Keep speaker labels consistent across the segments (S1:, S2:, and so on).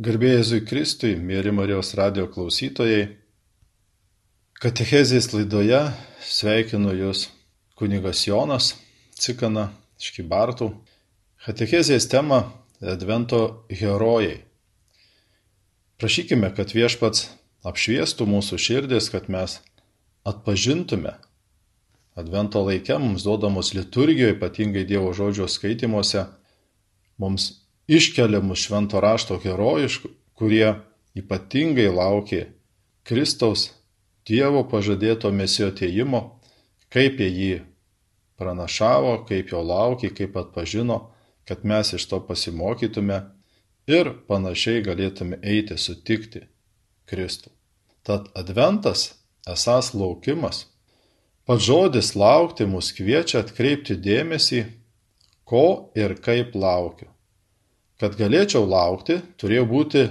S1: Garbėjai Jėzui Kristui, mėly Marijos radio klausytojai, Katechezės laidoje sveikinu Jūs kunigas Jonas Cikana iš Kybartų. Katechezės tema - Advento herojai. Prašykime, kad viešpats apšviestų mūsų širdis, kad mes atpažintume Advento laikę mums duodamos liturgijoje, ypatingai Dievo žodžio skaitimuose, mums iškeliamus švento rašto herojiškų, kurie ypatingai laukė Kristaus Dievo pažadėto mesijo atėjimo, kaip jie jį pranašavo, kaip jo laukė, kaip atpažino, kad mes iš to pasimokytume ir panašiai galėtume eiti sutikti Kristų. Tad adventas esas laukimas Pats žodis laukti mus kviečia atkreipti dėmesį, ko ir kaip laukiu. Kad galėčiau laukti, turėjo būti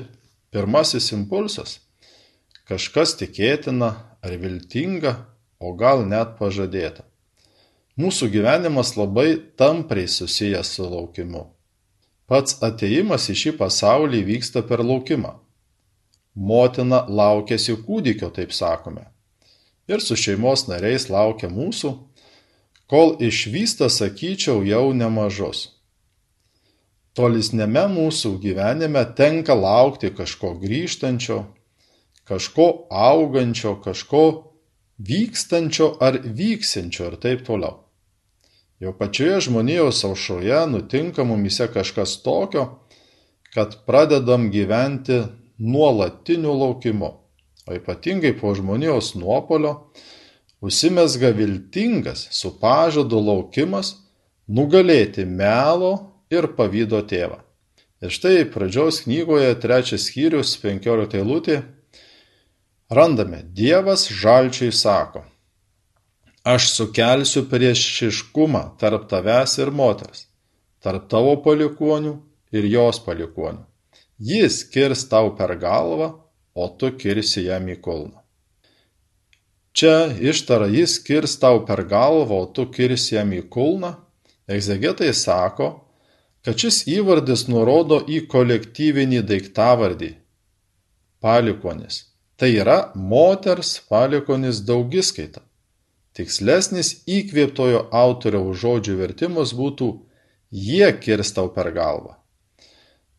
S1: pirmasis impulsas - kažkas tikėtina ar viltinga, o gal net pažadėta. Mūsų gyvenimas labai tampriai susijęs su laukimu. Pats ateimas į šį pasaulį vyksta per laukimą. Motina laukėsi kūdikio, taip sakome ir su šeimos nariais laukia mūsų, kol išvysta, sakyčiau, jau nemažus. Tolisnėme mūsų gyvenime tenka laukti kažko grįžtančio, kažko augančio, kažko vykstančio ar vyksinčio ir taip toliau. Jau pačioje žmonijos aušroje nutinka mumise kažkas tokio, kad pradedam gyventi nuolatiniu laukimu o ypatingai po žmonijos nuopolio, užsimesga viltingas su pažadu laukimas nugalėti melo ir pavydo tėvą. Ir štai pradžios knygoje trečias skyrius, penkiolikta eilutė, randame Dievas žalčiai sako, aš sukelsiu priešiškumą tarp tavęs ir moters, tarp tavo palikonių ir jos palikonių. Jis kirs tau per galvą, o tu kirsi jam į kulną. Čia ištara jis kirs tau per galvą, o tu kirsi jam į kulną. Egzegetai sako, kad šis įvardis nurodo į kolektyvinį daiktavardį - palikonis. Tai yra moters palikonis daugiskaita. Tikslesnis įkvėptojo autoriaus žodžių vertimas būtų jie kirs tau per galvą.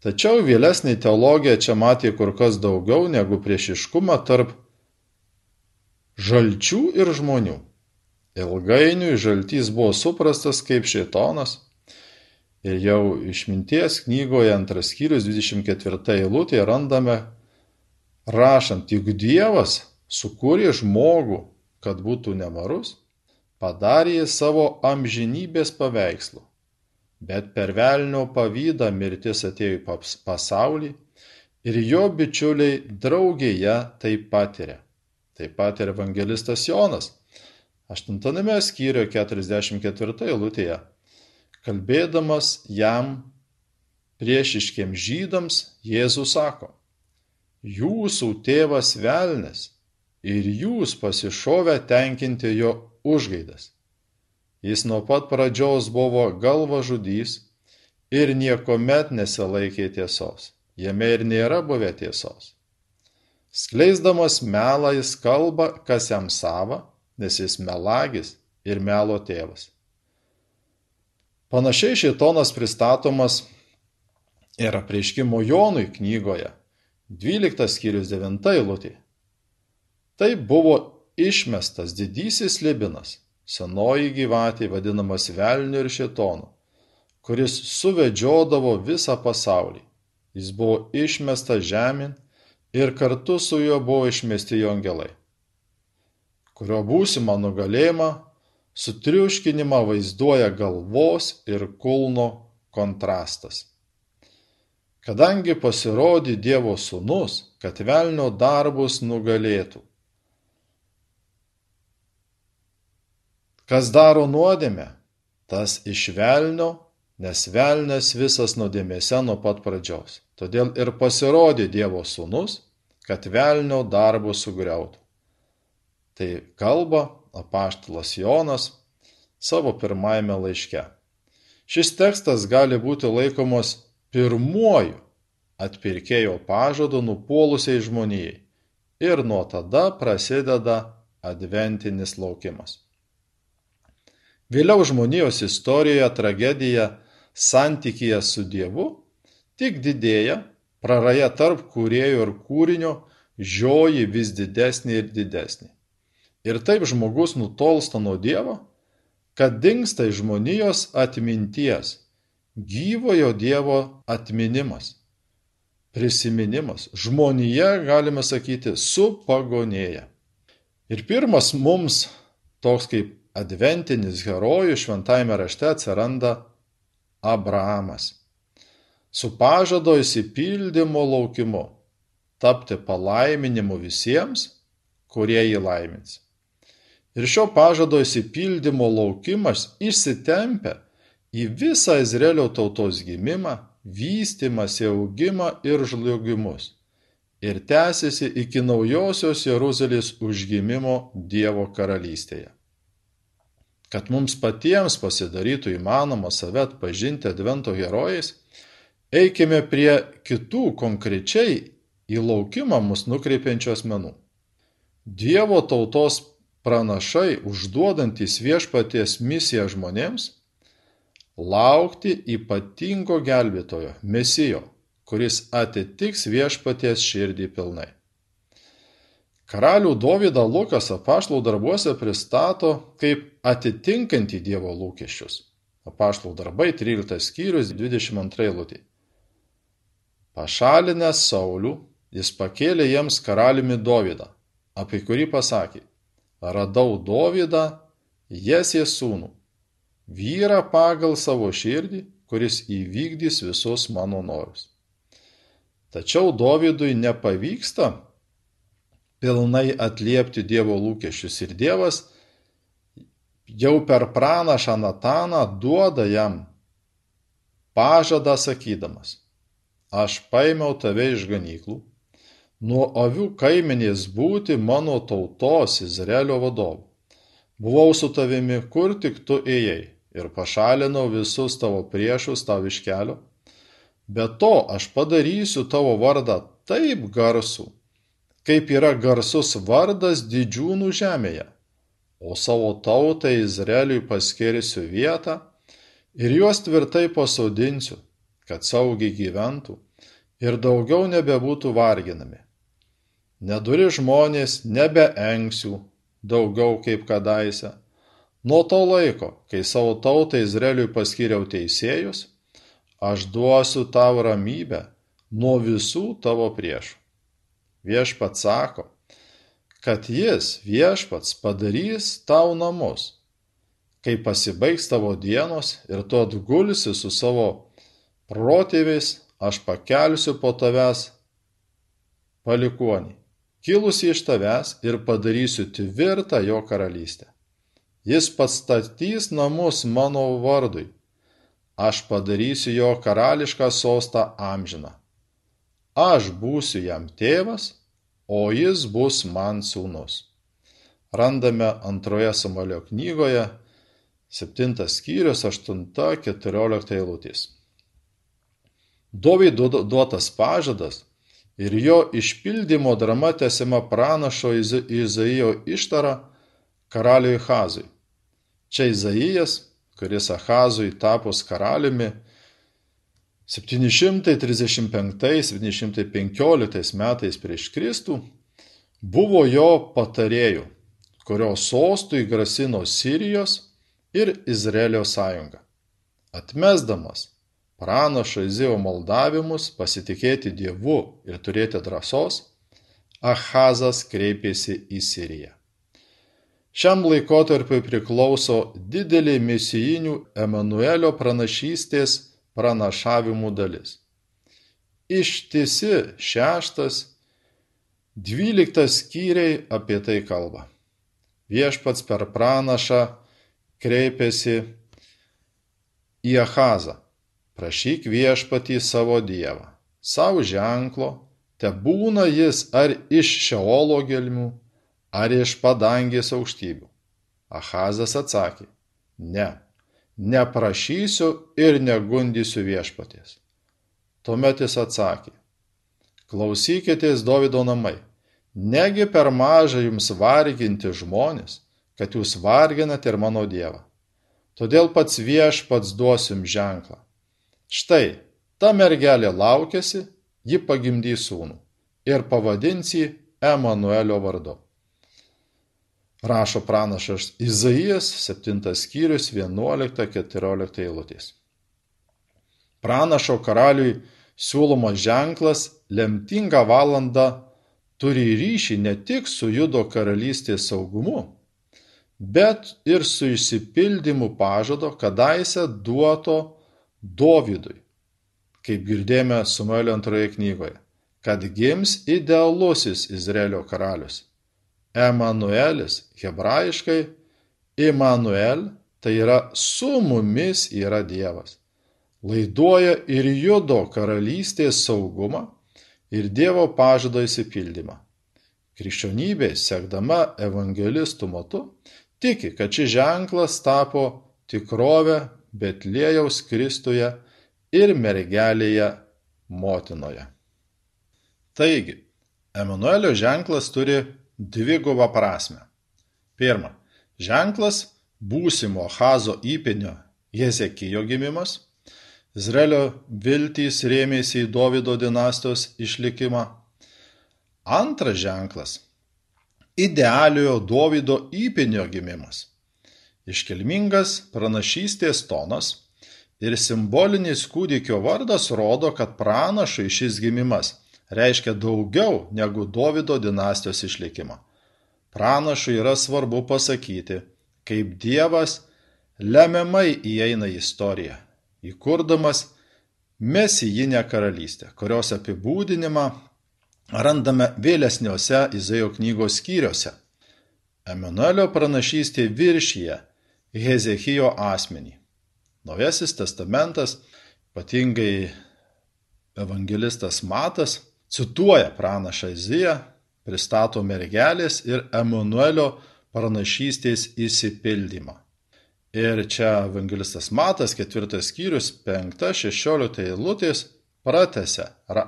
S1: Tačiau vėlesnė teologija čia matė kur kas daugiau negu priešiškumą tarp žalčių ir žmonių. Ilgainiui žaltys buvo suprastas kaip šėtonas ir jau išminties knygoje antras skyrius 24 eilutėje randame rašant, juk Dievas sukūrė žmogų, kad būtų nemarus, padarė savo amžinybės paveikslu bet per velnio pavydą mirtis atėjo į pasaulį ir jo bičiuliai draugėje tai patiria. Taip pat ir evangelistas Jonas, 8 skyrio 44 eilutėje, kalbėdamas jam priešiškiem žydams, Jėzus sako, jūsų tėvas velnes ir jūs pasišovę tenkinti jo užgaidas. Jis nuo pat pradžios buvo galvažudys ir niekuomet nesilaikė tiesos. Jame ir nėra buvę tiesos. Skleisdamas melą jis kalba, kas jam sava, nes jis melagis ir melo tėvas. Panašiai šitonas pristatomas ir apreiškimo Jonui knygoje 12 skyrius 9 eilutė. Tai buvo išmestas didysis libinas, senoji gyvatė vadinamas velniu ir šėtonu, kuris suvedžiodavo visą pasaulį. Jis buvo išmestas žemyn ir kartu su juo buvo išmesti jo angelai, kurio būsimą nugalėjimą, sutriuškinimą vaizduoja galvos ir kulno kontrastas. Kadangi pasirodė Dievo sūnus, kad velnio darbus nugalėtų, Kas daro nuodėmę, tas iš velnio, nes velnės visas nuodėmėse nuo pat pradžios. Todėl ir pasirodė Dievo sūnus, kad velnio darbo sugriautų. Tai kalba apaštalas Jonas savo pirmajame laiške. Šis tekstas gali būti laikomas pirmuoju atpirkėjo pažado nupuolusiai žmonijai ir nuo tada prasideda adventinis laukimas. Vėliau žmonijos istorijoje tragedija santykyje su Dievu tik didėja, praraja tarp kūrėjo ir kūrinio žioji vis didesnė ir didesnė. Ir taip žmogus nutolsta nuo Dievo, kad dinksta iš žmonijos atminties, gyvojo Dievo atminimas, prisiminimas. Žmonija, galime sakyti, supagonėja. Ir pirmas mums toks kaip adventinis herojus šventajame rašte atsiranda Abrahamas. Su pažado įsipildymo laukimu tapti palaiminimu visiems, kurie jį laimins. Ir šio pažado įsipildymo laukimas išsitempia į visą Izraelio tautos gimimą, vystimąsi augimą ir žlugimus. Ir tęsiasi iki naujosios Jeruzalės užgimimo Dievo karalystėje. Kad mums patiems pasidarytų įmanoma save atpažinti advento herojais, eikime prie kitų konkrečiai į laukimą mus nukreipiančių asmenų. Dievo tautos pranašai užduodantys viešpaties misiją žmonėms laukti ypatingo gelbėtojo, mesijo, kuris atitiks viešpaties širdį pilnai. Karalių Dovydą Lukas apaštlų darbuose pristato kaip atitinkantį Dievo lūkesčius. Apaštlų darbai 13 skyrius 22 lūtį. Pašalinęs Saulių, jis pakėlė jiems karaliumi Dovydą, apie kurį pasakė, radau Dovydą, Jesės sūnų, vyrą pagal savo širdį, kuris įvykdys visus mano norus. Tačiau Dovydui nepavyksta pilnai atliepti Dievo lūkesčius ir Dievas jau per pranašą Nataną duoda jam pažadą sakydamas, aš paėmiau tave iš ganyklų, nuo avių kaimenės būti mano tautos Izraelio vadovu. Buvau su tavimi, kur tik tu ėjai, ir pašalinau visus tavo priešus tau iš kelio. Be to aš padarysiu tavo vardą taip garsų, kaip yra garsus vardas didžiūnų žemėje, o savo tautai Izraeliui paskirsiu vietą ir juos tvirtai pasodinsiu, kad saugiai gyventų ir daugiau nebebūtų varginami nedori žmonės nebeengsiu daugiau kaip kadaise. Nuo to laiko, kai savo tautai Izraeliui paskyriau teisėjus, aš duosiu tau ramybę nuo visų tavo priešų. Viešpats sako, kad jis viešpats padarys tau namus, kai pasibaigs tavo dienos ir tu atgulsi su savo protėviais, aš pakelsiu po tavęs palikuonį kilusį iš tavęs ir padarysiu tvirtą jo karalystę. Jis pastatys namus mano vardui. Aš padarysiu jo karališką sostą amžiną. Aš būsiu jam tėvas, o jis bus man sūnus. Randame antroje Samuelio knygoje, 7 skyrius, 8-14 eilutės. Dovydų duotas pažadas ir jo išpildymo drama tęsiama pranašo Izaijo ištara karaliui Hazui. Čia Izaijas, kuris Ahazui tapus karaliumi 735-715 metais prieš Kristų, buvo jo patarėjų, kurio sostui grasino Sirijos ir Izraelio sąjunga. Atmesdamas pranašo Izėjo maldavimus, pasitikėti Dievu ir turėti drąsos, Ahazas kreipėsi į Siriją. Šiam laikotarpiui priklauso didelė misijinių Emanuelio pranašystės pranašavimų dalis. Ištisi šeštas, dvyliktas skyriai apie tai kalba. Viešpats per pranašą kreipėsi į Ahazą prašyk viešpatį savo dievą, savo ženklo, te būna jis ar iš šeolo gelmių, ar iš padangės aukštybių. Ahazas atsakė, ne, neprašysiu ir negundysiu viešpaties. Tuomet jis atsakė, klausykitės Davido namai. Negi per maža jums varginti žmonės, kad jūs varginate ir mano Dievą. Todėl pats viešpats duos jums ženklą. Štai, ta mergelė laukėsi, ji pagimdys sūnų ir pavadins jį Emanuelio vardu. Rašo pranašas Izaijas 7 skyrius 11-14 eilutės. Pranašo karaliui siūlomas ženklas lemtingą valandą turi ryšį ne tik su Judo karalystės saugumu, bet ir su išsipildymu pažado kadaise duoto Dovydui, kaip girdėjome Samuelio antroje knygoje, kad gims idealusis Izraelio karalius. Emanuelis hebrajiškai Immanuel tai yra su mumis yra Dievas laiduoja ir Judo karalystės saugumą ir Dievo pažado įsipildymą. Krikščionybė, sekdama evangelistų matu, tiki, kad šis ženklas tapo tikrovę Betlėjaus Kristuje ir mergelėje motinoje. Taigi, Emanuelio ženklas turi dvigubą prasme. Pirma, ženklas būsimo Hazo įpinio Jezekijo gimimas – Izraelio viltys rėmėsi į Dovido dinastijos išlikimą. Antras ženklas - idealiojo Dovido įpinio gimimas. Iškilmingas pranašystės tonas ir simbolinis kūdikio vardas rodo, kad pranašui šis gimimas reiškia daugiau negu Dovido dinastijos išlikimą. Pranašui yra svarbu pasakyti, kaip Dievas lemiamai įeina į istoriją įkurdamas mesijinę karalystę, kurios apibūdinimą randame vėlesniuose Izaijo knygos skyriuose. Emanuelio pranašystė viršyje Hezekijo asmenį. Naujasis testamentas, ypatingai evangelistas Matas, cituoja pranašą Iziją, pristato mergelės ir Emanuelio pranašystės įsipildymą. Ir čia evangelistas Matas, ketvirtas skyrius, penkta, šešiolikta eilutės, pratęsia ra,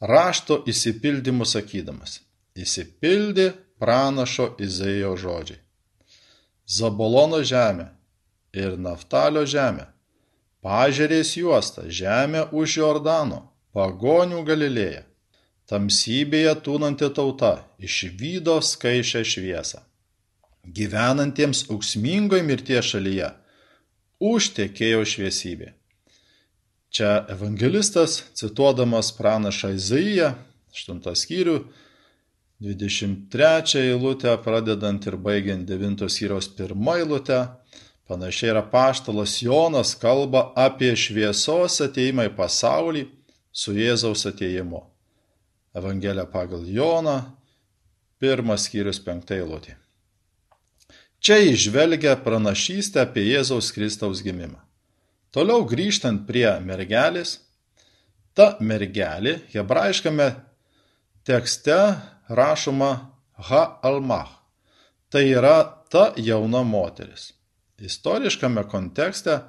S1: rašto įsipildymu sakydamas. Įsipildė pranašo Izaijo žodžiai. Zabolono žemė ir Naftalio žemė, pažerės juosta, žemė už Jordano, pagonių Galilėja, tamsybėje tūnanti tauta išvydo skaičią šviesą. Gyvenantiems auksmingoj mirties šalyje užtekėjo šviesybė. Čia evangelistas, cituodamas pranašą Izaiją, 8 skyrių, 23 eilutę, pradedant ir baigiant 9 skyriaus 1 eilutę, panašiai yra paštalas Jonas kalba apie šviesos ateimą į pasaulį su Jėzaus ateimu. Evangelija pagal Joną, 1 skyrius 5 eilutė. Čia išvelgia pranašystę apie Jėzaus Kristaus gimimą. Toliau grįžtant prie mergelės, ta mergelė hebrajiškame tekste rašoma Ha-Almach. Tai yra ta jauna moteris. Istoriškame kontekste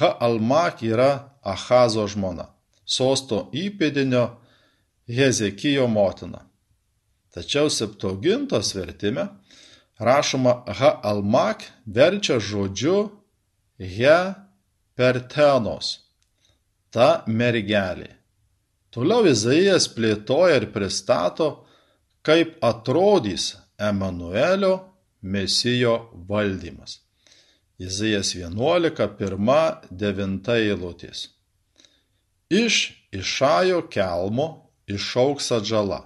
S1: Ha-Almach yra Ahazo žmona, sosto įpėdinio Hezekijo motina. Tačiau septogintos vertime rašoma ha-almak verčia žodžiu he pertenos, ta mergelė. Toliau Izaijas plėtoja ir pristato, kaip atrodys Emanuelio mesijo valdymas. Izaijas 11, 1, 9 eilutės. Iš Išajo kelmo išauks atžala.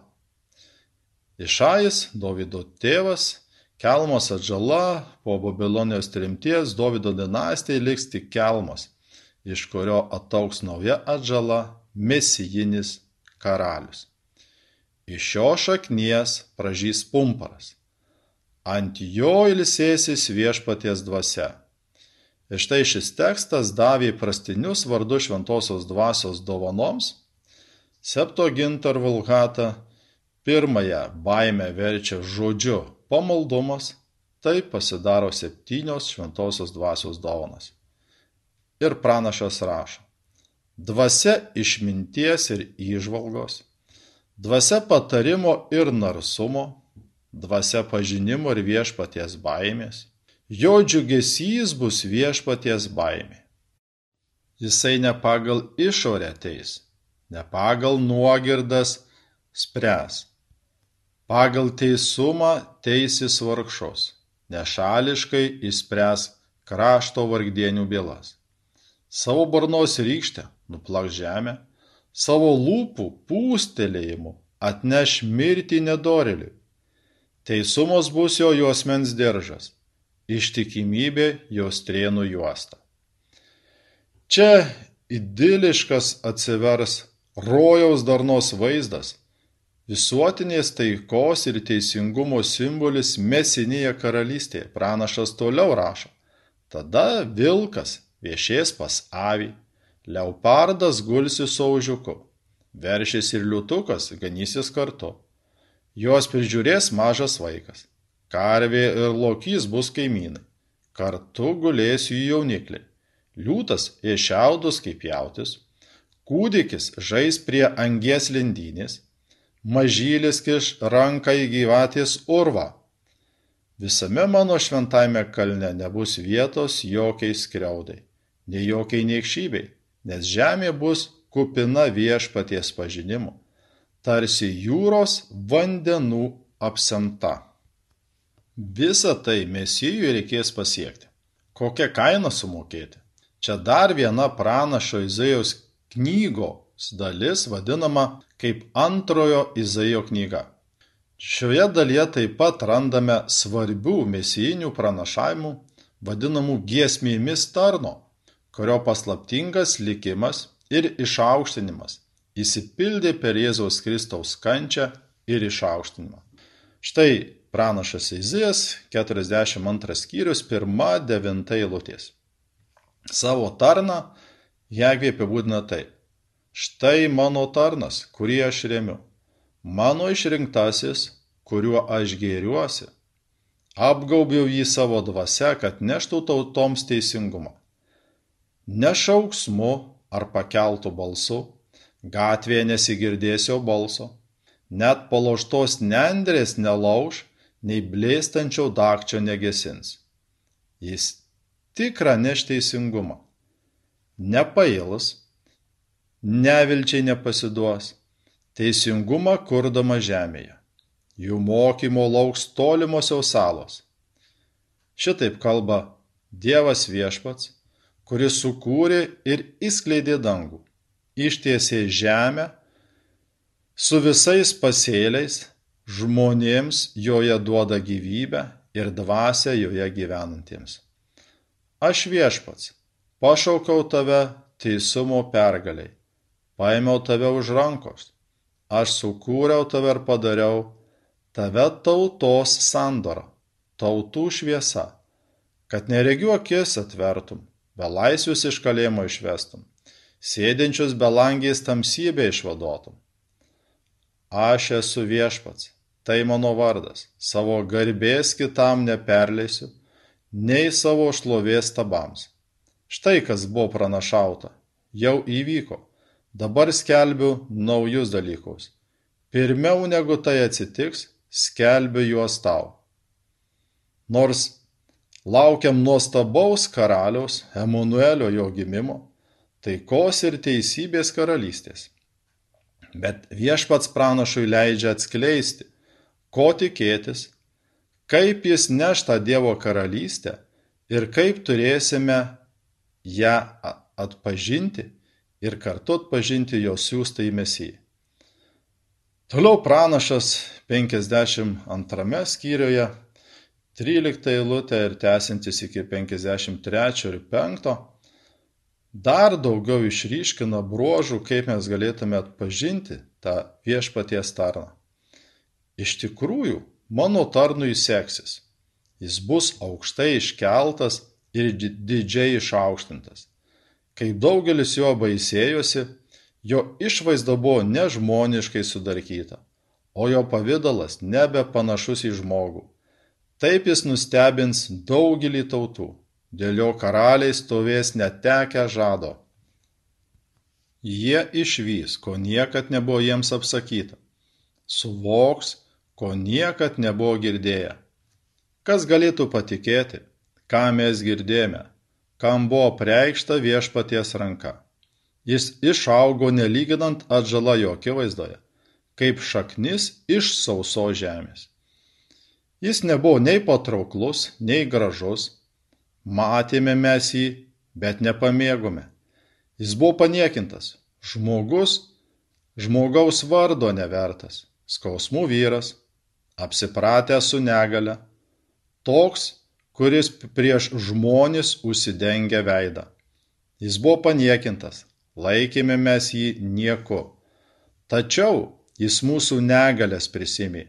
S1: Išajas, Davido tėvas, Kelmos atžala po Babilonijos tremties Dovido dinastijai liks tik Kelmas, iš kurio atauks nauja atžala mesijinis karalius. Iš šio šaknies pražys pumparas. Ant jo ilsėsis viešpaties dvasia. Ir štai šis tekstas davė prastinius vardu šventosios dvasios dovanoms. Septo gintar vulgata pirmąją baimę verčia žodžiu pamaldumas taip pasidaro septynios šventosios dvasios dovanos. Ir pranašas rašo, dvasia išminties ir įžvalgos, dvasia patarimo ir narsumo, dvasia pažinimo ir viešpaties baimės. Jo džiugesys bus viešpaties baimė. Jisai ne pagal išorę teis, ne pagal nuogirdas spręs. Pagal teisumą teisis vargšos, nešališkai įspręs krašto vargdienių bylas. Savo burnos rykštę nuplak žemę, savo lūpų pūstelėjimu atneš mirtį nedoreliui. Teisumas bus jo juosmens diržas, ištikimybė jos trėnų juosta. Čia idiliškas atsivers rojaus darnos vaizdas, visuotinės taikos ir teisingumo simbolis mesinėje karalystėje. Pranašas toliau rašo. Tada vilkas viešės pas avį, leopardas gulsi su aužiuku, veršys ir liutukas ganysis kartu. Jos prižiūrės mažas vaikas, karvė ir lokys bus kaimynai, kartu gulės jų jaunikliai, liūtas ėšiaudus kaip jautis, kūdikis žais prie angies lindynės, mažylis kiš ranką į gyvatės urvą. Visame mano šventame kalne nebus vietos jokiai skriaudai, nei jokiai niekšybei, nes žemė bus kupina viešpaties pažinimu, tarsi jūros vandenų apsemta. Visą tai mesijui reikės pasiekti. Kokią kainą sumokėti? Čia dar viena pranašo Izaijaus knygos dalis vadinama kaip antrojo Izaijo knyga. Šioje dalyje taip pat randame svarbių mesijinių pranašavimų, vadinamų giesmėmis tarno, kurio paslaptingas likimas ir išaukštinimas įsipildė per Jėzaus Kristaus kančią ir išaukštinimą. Štai pranašas Izijas 42 skyrius 1-9 eilutės. Savo tarną Jagvė apibūdina taip. Štai mano tarnas, kurį aš remiu mano išrinktasis, kuriuo aš gėriuosi. Apgaubiau jį savo dvasia, kad neštų tautoms teisingumą. Ne šauksmu ar pakeltų balsu, gatvėje nesigirdėsio balso, net paloštos nendrės nelauž, nei blėstančio dakčio negesins. Jis tikrą neš teisingumą. Nepailus, nevilčiai nepasiduos teisingumą kurdama žemėje. Jų mokymo lauks tolimosios salos. Šitaip kalba Dievas viešpats, kuris sukūrė ir įskleidė dangų, ištiesė žemę su visais pasėliais, žmonėms joje duoda gyvybę ir dvasę joje gyvenantiems. Aš viešpats, pašaukiau tave teisumo pergaliai, paėmiau tave už rankos, aš sukūriau tave ir padariau tave tautos sandora, tautų šviesa, kad neregiu akis atvertum, belaisvius iš kalėjimo išvestum, sėdinčius belangiais tamsybę išvaduotum. Aš esu viešpats, tai mano vardas, savo garbės kitam neperleisiu, nei savo šlovės tabams. Štai kas buvo pranašauta, jau įvyko Dabar skelbiu naujus dalykus. Pirmiau negu tai atsitiks, skelbiu juos tau. Nors laukiam nuostabaus karaliaus Emanuelio jo gimimo, taikos ir teisybės karalystės. Bet viešpats pranašui leidžia atskleisti, ko tikėtis, kaip jis neš tą Dievo karalystę ir kaip turėsime ją atpažinti ir kartu atpažinti jo siūstą į Mesiją. Toliau pranašas 52 skyriuje, 13 eilutė ir tęsintis iki 53 ir 5, dar daugiau išryškina bruožų, kaip mes galėtume atpažinti tą viešpaties tarną. Iš tikrųjų, mano tarnui seksis. Jis bus aukštai iškeltas ir didžiai išaukštintas. Kai daugelis jo baisėjosi, jo išvaizda buvo nežmoniškai sudarkyta, o jo pavydalas nebe panašus į žmogų. Taip jis nustebins daugelį tautų, dėl jo karaliai stovės netekę žado. Jie išvys, ko niekad nebuvo jiems apsakyta. suvoks, ko niekad nebuvo girdėję. Kas galėtų patikėti, ką mes girdėjome, kam buvo preikšta viešpaties ranka. Jis išaugo nelyginant atžala jo akivaizdoje, kaip šaknis iš sauso žemės. Jis nebuvo nei patrauklus, nei gražus, matėme mes jį, bet nepamėgome. Jis buvo paniekintas, žmogus, žmogaus vardo nevertas, skausmų vyras, apsipratęs su negale, toks, kuris prieš žmonės užsidengia veidą. Jis buvo paniekintas, laikėme mes jį nieku. Tačiau jis mūsų negalės prisimė,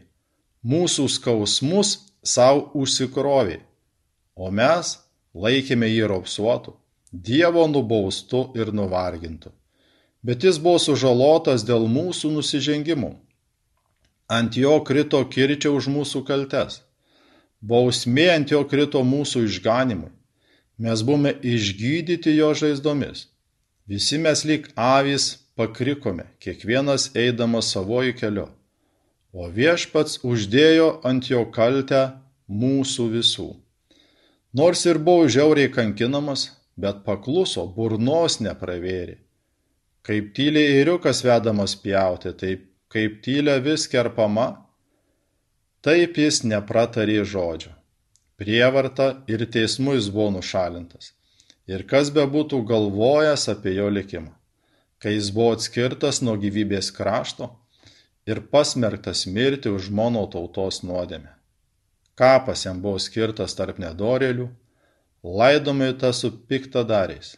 S1: mūsų skausmus savo užsikrovė, o mes laikėme jį raupsuotų, Dievo nubaustu ir nuvargintu. Bet jis buvo sužalotas dėl mūsų nusižengimų. Ant jo krito kirčia už mūsų kaltes. Bausmė ant jo krito mūsų išganimui. Mes buvome išgydyti jo žaizdomis Visi mes lyg avys pakrikome, kiekvienas eidamas savoju keliu, o viešpats uždėjo ant jo kaltę mūsų visų. Nors ir buvo žiauriai kankinamas, bet pakluso, burnos nepravėrė. Kaip tyliai eiriukas vedamas pjauti, taip kaip tylia vis kerpama, taip jis nepratarė žodžio. Prievarta ir teismu jis buvo nušalintas ir kas bebūtų galvojęs apie jo likimą, kai jis buvo atskirtas nuo gyvybės krašto ir pasmerktas mirti už mano tautos nuodėmę. Kapas jam buvo skirtas tarp nedorėlių, laidomai tas su piktadariais,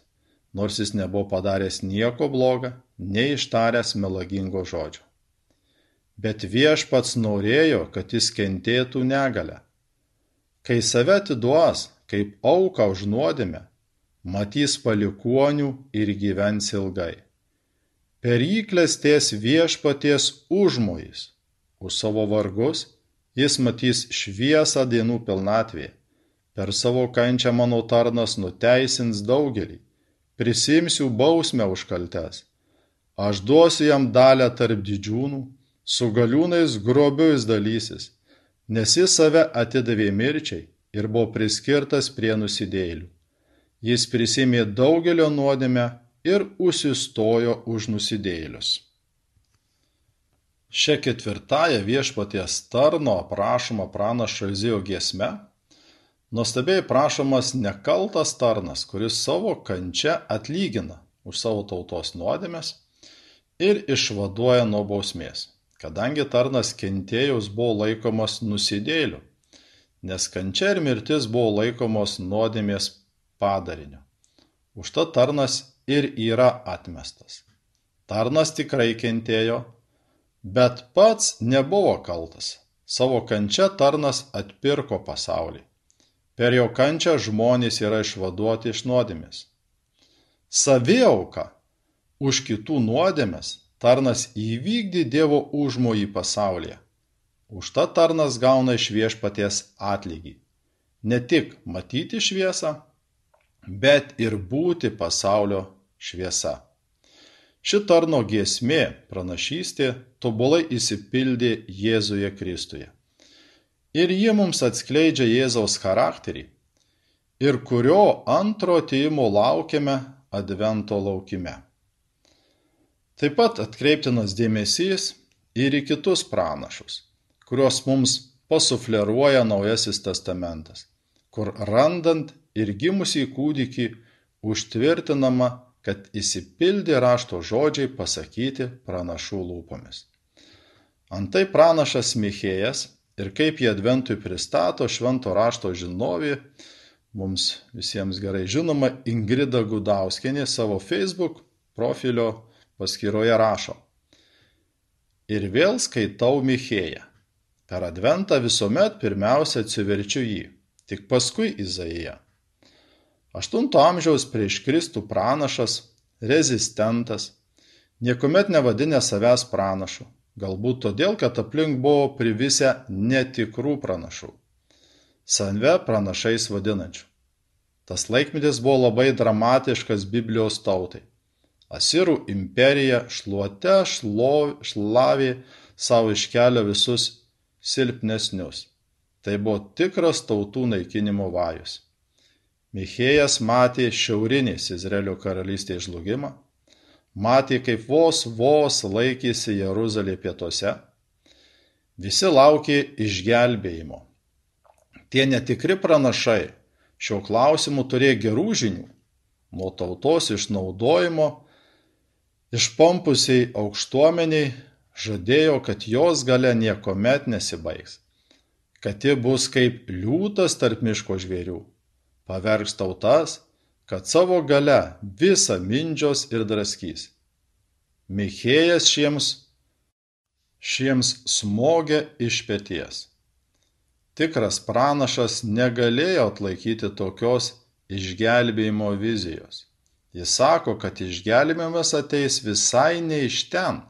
S1: nors jis nebuvo padaręs nieko bloga, neištaręs melagingo žodžio. Bet viešpats norėjo, kad jis kentėtų negalę. Kai save atiduos kaip auka už nuodėmę, matys palikuonių ir gyvens ilgai. Per jį klestės viešpaties užmojais, už savo vargus jis matys šviesą dienų pilnatvėje. Per savo kančią mano tarnas nuteisins daugelį, prisimsiu bausmę už kaltes. Aš duosiu jam dalę tarp didžiūnų, su galiūnais grobiu jis dalysis, nes jis save atidavė mirčiai ir buvo priskirtas prie nusidėlių jis prisimė daugelio nuodėmę ir užsistojo už nusidėjėlius. Šia ketvirtąją viešpaties tarno aprašoma pranašo Izėjo giesme, nuostabiai prašomas nekaltas tarnas, kuris savo kančia atlygina už savo tautos nuodėmės ir išvaduoja nuo bausmės, kadangi tarnas kentėjus buvo laikomas nusidėliu, nes kančia ir mirtis buvo laikomos nuodėmės padariniu. Užtat tarnas ir yra atmestas. Tarnas tikrai kentėjo, bet pats nebuvo kaltas. Savo kančia tarnas atpirko pasaulį. Per jo kančią žmonės yra išvaduoti iš nuodėmės. Saviauka už kitų nuodėmės tarnas įvykdė Dievo užmojį pasaulyje. Už tą tarnas gauna iš viešpaties atlygį. Ne tik matyti šviesą, bet ir būti pasaulio šviesa. Ši tarno giesmė, pranašystė, tobulai įsipildė Jėzuje Kristuje. Ir ji mums atskleidžia Jėzaus charakterį, ir kurio antro ateimo laukiame advento laukime. Taip pat atkreiptinas dėmesys ir į kitus pranašus, kuriuos mums pasufleruoja Naujasis testamentas, kur randant ir gimusį kūdikį užtvirtinama, kad įsipildė rašto žodžiai pasakyti pranašų lūpomis. Antai pranašas Michėjas ir kaip jį adventui pristato švento rašto žinovė, mums visiems gerai žinoma Ingrida Gudauskenė savo Facebook profilio paskyroje rašo. Ir vėl skaitau Michėją. Per adventą visuomet pirmiausia atsiverčiu jį, tik paskui Izaiją. 8 amžiaus prieš Kristų pranašas, rezistentas, niekuomet nevadinė savęs pranašu, galbūt todėl, kad aplink buvo privisę netikrų pranašų, save pranašais vadinančių. Tas laikmetis buvo labai dramatiškas Biblijos tautai. Asirų imperija šluote šlo, šlavė savo iškelio visus silpnesnius. Tai buvo tikras tautų naikinimo vajus. Michėjas matė šiaurinės Izraelio karalystės žlugimą, matė, kaip vos vos laikėsi Jeruzalė pietuose. Visi laukė išgelbėjimo. Tie netikri pranašai šiuo klausimu turėjo gerų žinių nuo tautos išnaudojimo išpompusiai aukštuomeniai žadėjo, kad jos gale niekuomet nesibaigs, kad ji bus kaip liūtas tarp miško žvėrių, pavergs tautas, kad savo gale visą mindžios ir draskys. Michėjas šiems, šiems smogė iš pėties. Tikras pranašas negalėjo atlaikyti tokios išgelbėjimo vizijos. Jis sako, kad išgelbėjimas ateis visai ne iš ten,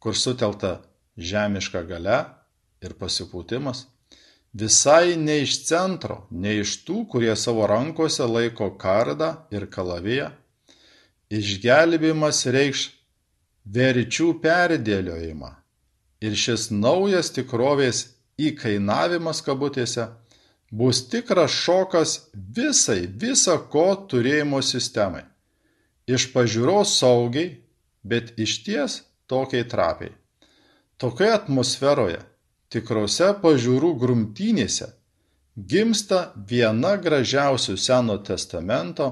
S1: kur sutelta žemiška gale ir pasipūtimas, visai ne iš centro, ne iš tų, kurie savo rankose laiko kardą ir kalaviją. Išgelbėjimas reikš verčių perdėliojimą. Ir šis naujas tikrovės įkainavimas kabutėse bus tikras šokas visai visa ko turėjimo sistemai. Iš pažiūros saugiai, bet išties tokiai trapiai. Tokioje atmosferoje, tikrose pažiūrų grumtynėse, gimsta viena gražiausių Seno testamento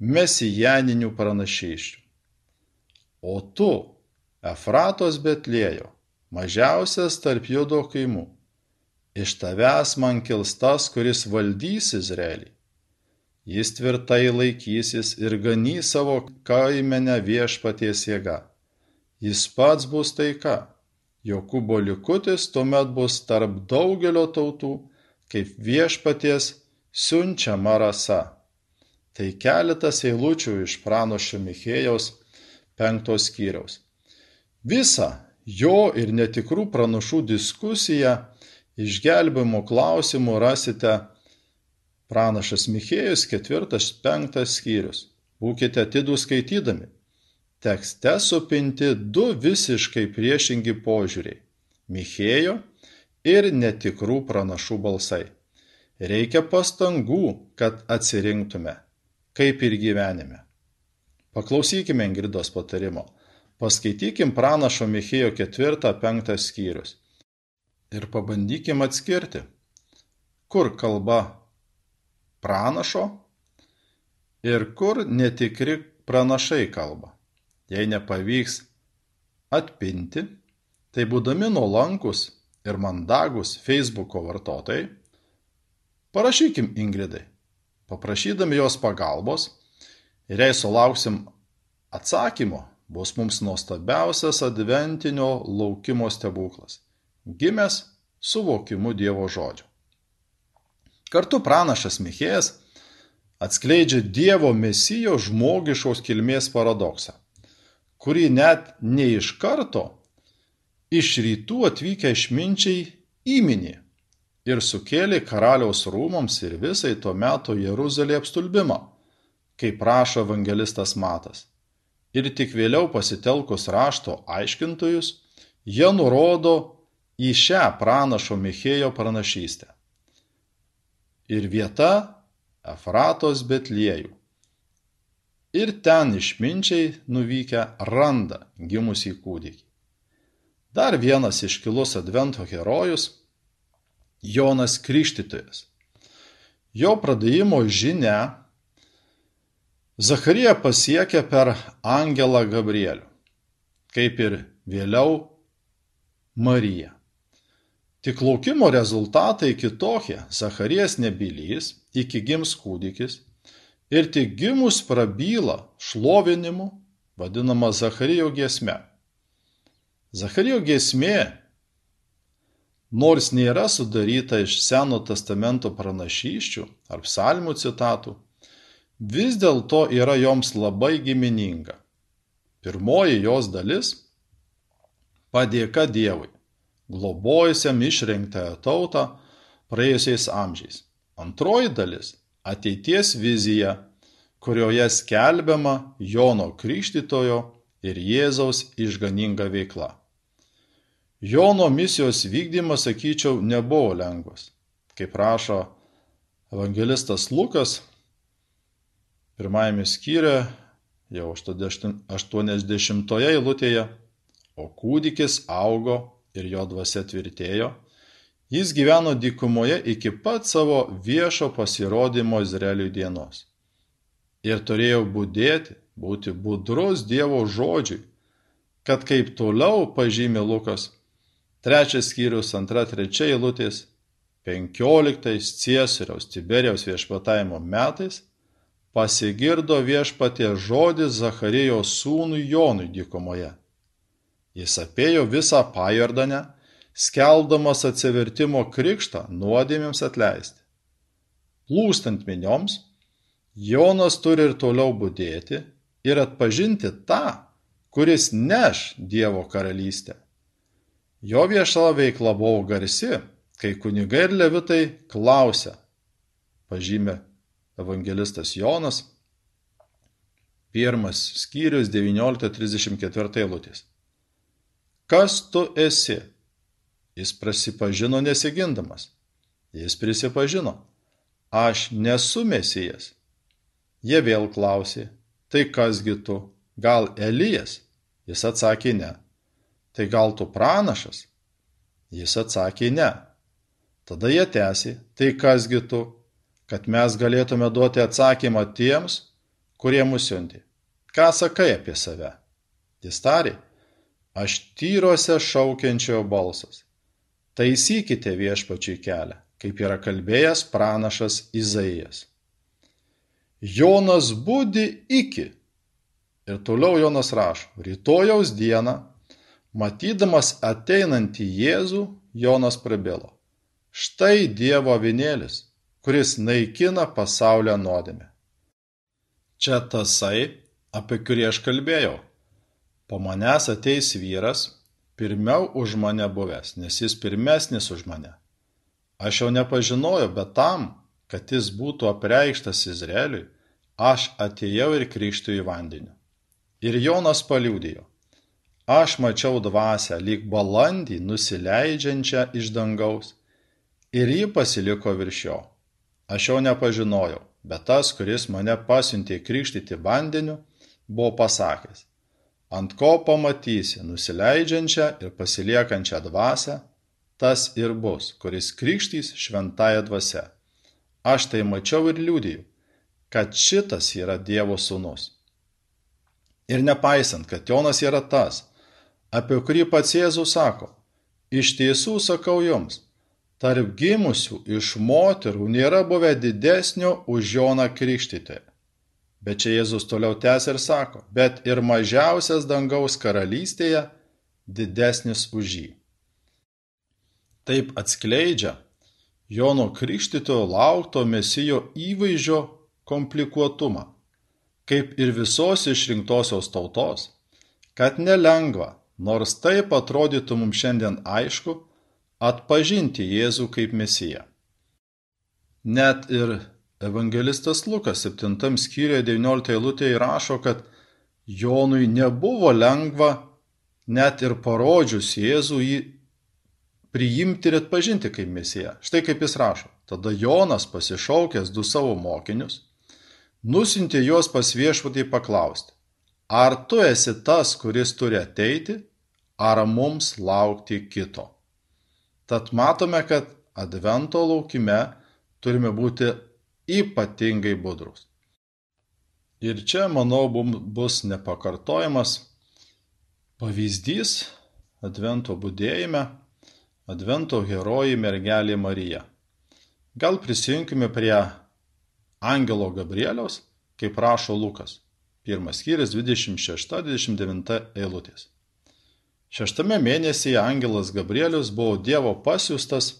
S1: mesijaninių pranašyščių. O tu, Efratos Betlėjo, mažiausias tarp judo kaimų, iš tavęs man kils tas, kuris valdys Izraelį. Jis tvirtai laikysis ir ganys savo kaimenę viešpaties jėga. Jis pats bus taika. Jokūbo likutis tuomet bus tarp daugelio tautų, kaip viešpaties siunčiama rasa. Tai keletas eilučių iš pranošio Michėjaus penktos skyriaus. Visa jo ir netikrų pranašų diskusija Išgelbėjimo klausimų rasite pranašas Michėjus 4-5 skyrius. Būkite atidų skaitydami. Tekste supinti du visiškai priešingi požiūriai - Michėjo ir netikrų pranašų balsai. Reikia pastangų, kad atsirinktume, kaip ir gyvenime. Paklausykime Ingridos patarimo. Paskaitykim pranašo Michėjo 4-5 skyrius ir pabandykim atskirti, kur kalba pranašo ir kur netikri pranašai kalba. Jei nepavyks atpinti, tai būdami nuolankus ir mandagus Facebooko vartotojai, parašykim Ingridai, paprašydami jos pagalbos ir jei sulauksim atsakymo, bus mums nuostabiausias adventinio laukimo stebuklas gimęs suvokimu Dievo žodžio. Kartu pranašas Michėjas atskleidžia Dievo mesijo žmogiškos kilmės paradoksą, kurį net ne iš karto iš rytų atvykę išminčiai įminė ir sukėlė karaliaus rūmams ir visai to meto Jeruzalė apstulbimą, kaip prašo evangelistas Matas. Ir tik vėliau pasitelkus rašto aiškintojus, jie nurodo į šią pranašo Michėjo pranašystę. Ir vieta Efratos Betliejų. Ir ten išminčiai nuvykę randa gimusį kūdikį. Dar vienas iškilus advento herojus - Jonas Krikštytojas. Jo pradėjimo žinia Zacharija pasiekia per angelą Gabrielių, kaip ir vėliau Mariją. Tik laukimo rezultatai kitokie - Zacharijas nebylys, iki gims kūdikis, ir tik gimus prabyla šlovinimu, vadinama Zacharijo giesme. Zacharijo giesmė, nors nėra sudaryta iš Seno testamento pranašyščių ar psalmų citatų, vis dėlto yra joms labai gimininga. Pirmoji jos dalis - padėka Dievui globojusiam išrinktąją tautą praėjusiais amžiais. Antroji dalis - ateities vizija, kurioje skelbiama Jono Krikštytojo ir Jėzaus išganinga veikla. Jono misijos vykdymas, sakyčiau, nebuvo lengvas. Kaip rašo evangelistas Lukas, pirmajame skyriuje, jau 80 eilutėje, o kūdikis augo ir jo dvasia tvirtėjo, jis gyveno dykumoje iki pat savo viešo pasirodymo Izraeliui dienos. Ir turėjo būdėti, būti budrus Dievo žodžiui, kad kaip toliau pažymė Lukas, trečias skyrius antra trečia eilutės, penkioliktais Ciesoriaus Tiberijaus viešpatavimo metais pasigirdo viešpatie žodis Zacharijo sūnui Jonui dykumoje. Jis apėjo visą pajordanę, skeldamas atsivertimo krikštą nuodėmėms atleisti. Plūstant minioms, Jonas turi ir toliau būdėti ir atpažinti tą, kuris neš Dievo karalystę. Jo vieša veikla buvo garsi, kai kunigai ir levitai klausia, pažymė evangelistas Jonas, pirmas skyrius 19.34 eilutės. Kas tu esi? Jis prisipažino nesigindamas. Jis prisipažino, aš nesu mesijas. Jie vėl klausė, tai kasgi tu, gal Elijas? Jis atsakė ne. Tai gal tu pranašas? Jis atsakė ne. Tada jie tęsė, tai kasgi tu, kad mes galėtume duoti atsakymą tiems, kurie mus siunti. Ką sakai apie save? Jis tarė, aš tyruose šaukiančiojo balsas. Taisykite viešpačiai kelią, kaip yra kalbėjęs pranašas Izaijas. Jonas būdi iki. Ir toliau Jonas rašo, rytojaus dieną, matydamas ateinantį Jėzų, Jonas prabilo. Štai Dievo avinėlis, kuris naikina pasaulio nuodėmę. Čia tasai, apie kurį aš kalbėjau. Po manęs ateis vyras, pirmiau už mane buvęs, nes jis pirmesnis už mane. Aš jau nepažinojau, bet tam, kad jis būtų apreikštas Izraeliui, aš atėjau ir krikštų į vandenį. Ir Jonas paliūdėjo. Aš mačiau dvasę lyg balandį nusileidžiančią iš dangaus ir ji pasiliko virš jo. Aš jo nepažinojau, bet tas, kuris mane pasiuntė krikštyti vandeniu, buvo pasakęs, ant ko pamatysi nusileidžiančią ir pasiliekančią dvasę, tas ir bus, kuris krikštys šventąją dvasę. Aš tai mačiau ir liūdėjau, kad šitas yra Dievo sūnus. Ir nepaisant, kad Jonas yra tas, apie kurį pats Jėzus sako, iš tiesų sakau jums, tarp gimusių iš moterų nėra buvę didesnio už Joną Krikštytoją. Bet čia Jėzus toliau tęsia ir sako, bet ir mažiausias dangaus karalystėje didesnis už jį. Taip atskleidžia Jono Krikštytojo laukto mesijo įvaizdžio komplikuotumą, kaip ir visos išrinktosios tautos, kad nelengva, nors taip atrodytų mums šiandien aišku, atpažinti Jėzų kaip Mesiją. Net ir evangelistas Lukas 7 skyriuje 19 eilutėje rašo, kad Jonui nebuvo lengva net ir parodžius Jėzų jį priimti ir atpažinti kaip Mesiją. Štai kaip jis rašo. Tada Jonas pasišaukęs du savo mokinius, nusintė juos pas viešpatį paklausti, ar tu esi tas, kuris turi ateiti, ar mums laukti kito. Tad matome, kad advento laukime turime būti ypatingai budrus. Ir čia, manau, bus nepakartojamas pavyzdys advento būdėjime, advento herojai mergelė Marija. Gal prisijunkime prie angelo Gabrieliaus, kaip rašo Lukas. Pirmas skyris 26-29 eilutės. Šeštame mėnesyje angelas Gabrielius buvo Dievo pasiūstas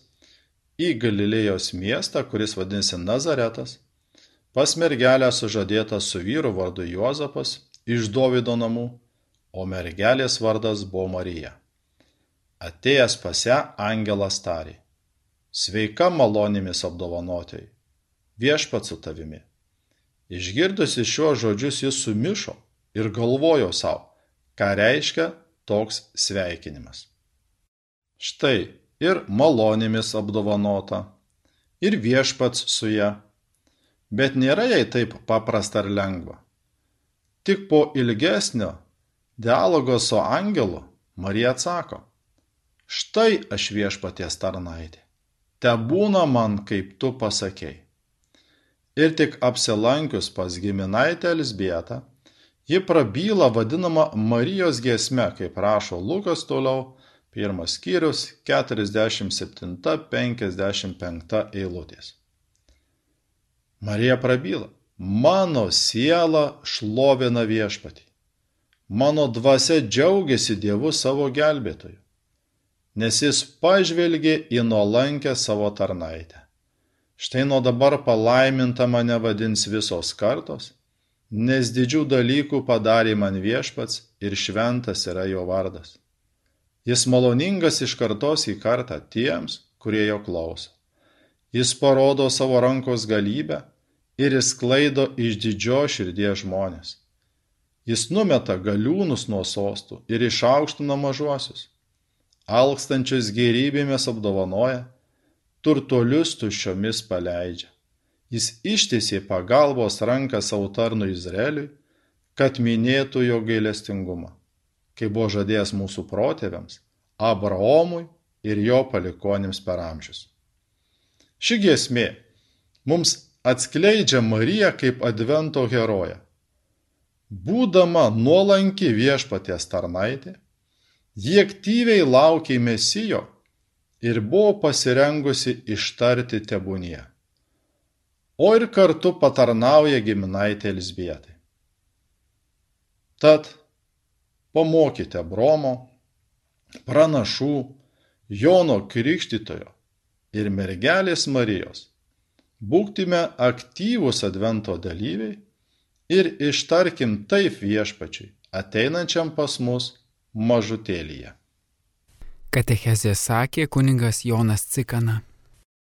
S1: į Galilėjos miestą, kuris vadinasi Nazaretas, pas mergelę sužadėtą su vyru vardu Juozapas iš Dovido namų, o mergelės vardas buvo Marija. Atėjęs pas ją angelas tarė, sveika malonėmis apdovanotojai, viešpat su tavimi. Išgirdusi šiuos žodžius jis sumišo ir galvojo savo, ką reiškia toks sveikinimas Štai ir malonėmis apdovanota, ir viešpats su ją. Bet nėra jai taip paprasta ar lengva. Tik po ilgesnio dialogo su angelu Marija atsako, štai aš viešpaties tarnaitė, te būna man, kaip tu pasakėjai. Ir tik apsilankius pas giminaitę Elsbietą, ji prabyla vadinama Marijos giesme, kaip rašo Lukas toliau, pirmas skyrius 47-55 eilutės. Marija prabyla, mano siela šlovina viešpatį, mano dvasia džiaugiasi Dievu savo gelbėtoju, nes jis pažvelgė į nuolankę savo tarnaitę. Štai nuo dabar palaiminta mane vadins visos kartos, nes didžių dalykų padarė man viešpats ir šventas yra jo vardas. Jis maloningas iš kartos į kartą tiems, kurie jo klauso. Jis parodo savo rankos galybę ir įsklaido iš didžio širdies žmonės. Jis numeta galiūnus nuo sostų ir išaukština mažuosius. Alkstančius gerybėmis apdovanoja, turtolius tuščiomis paleidžia. Jis ištėsė pagalbos ranką savo tarnui Izraeliui, kad minėtų jo gailestingumą kaip buvo žadėjęs mūsų protėviams, Abraomui ir jo palikonėms per amžius. Ši giesmė mums atskleidžia Mariją kaip advento heroję. Būdama nuolanki viešpaties tarnaitė, ji aktyviai laukė mesijo ir buvo pasirengusi ištarti tebūnie. O ir kartu patarnauja giminaitė Elsbietai. Tad pamokite Bromo, pranašų, Jono Krikštytojo ir mergelės Marijos. Būkime aktyvūs advento dalyviai ir ištarkim taip viešpačiui, ateinančiam pas mus mažutėlyje.
S2: Katechezė sakė kuningas Jonas Cikana.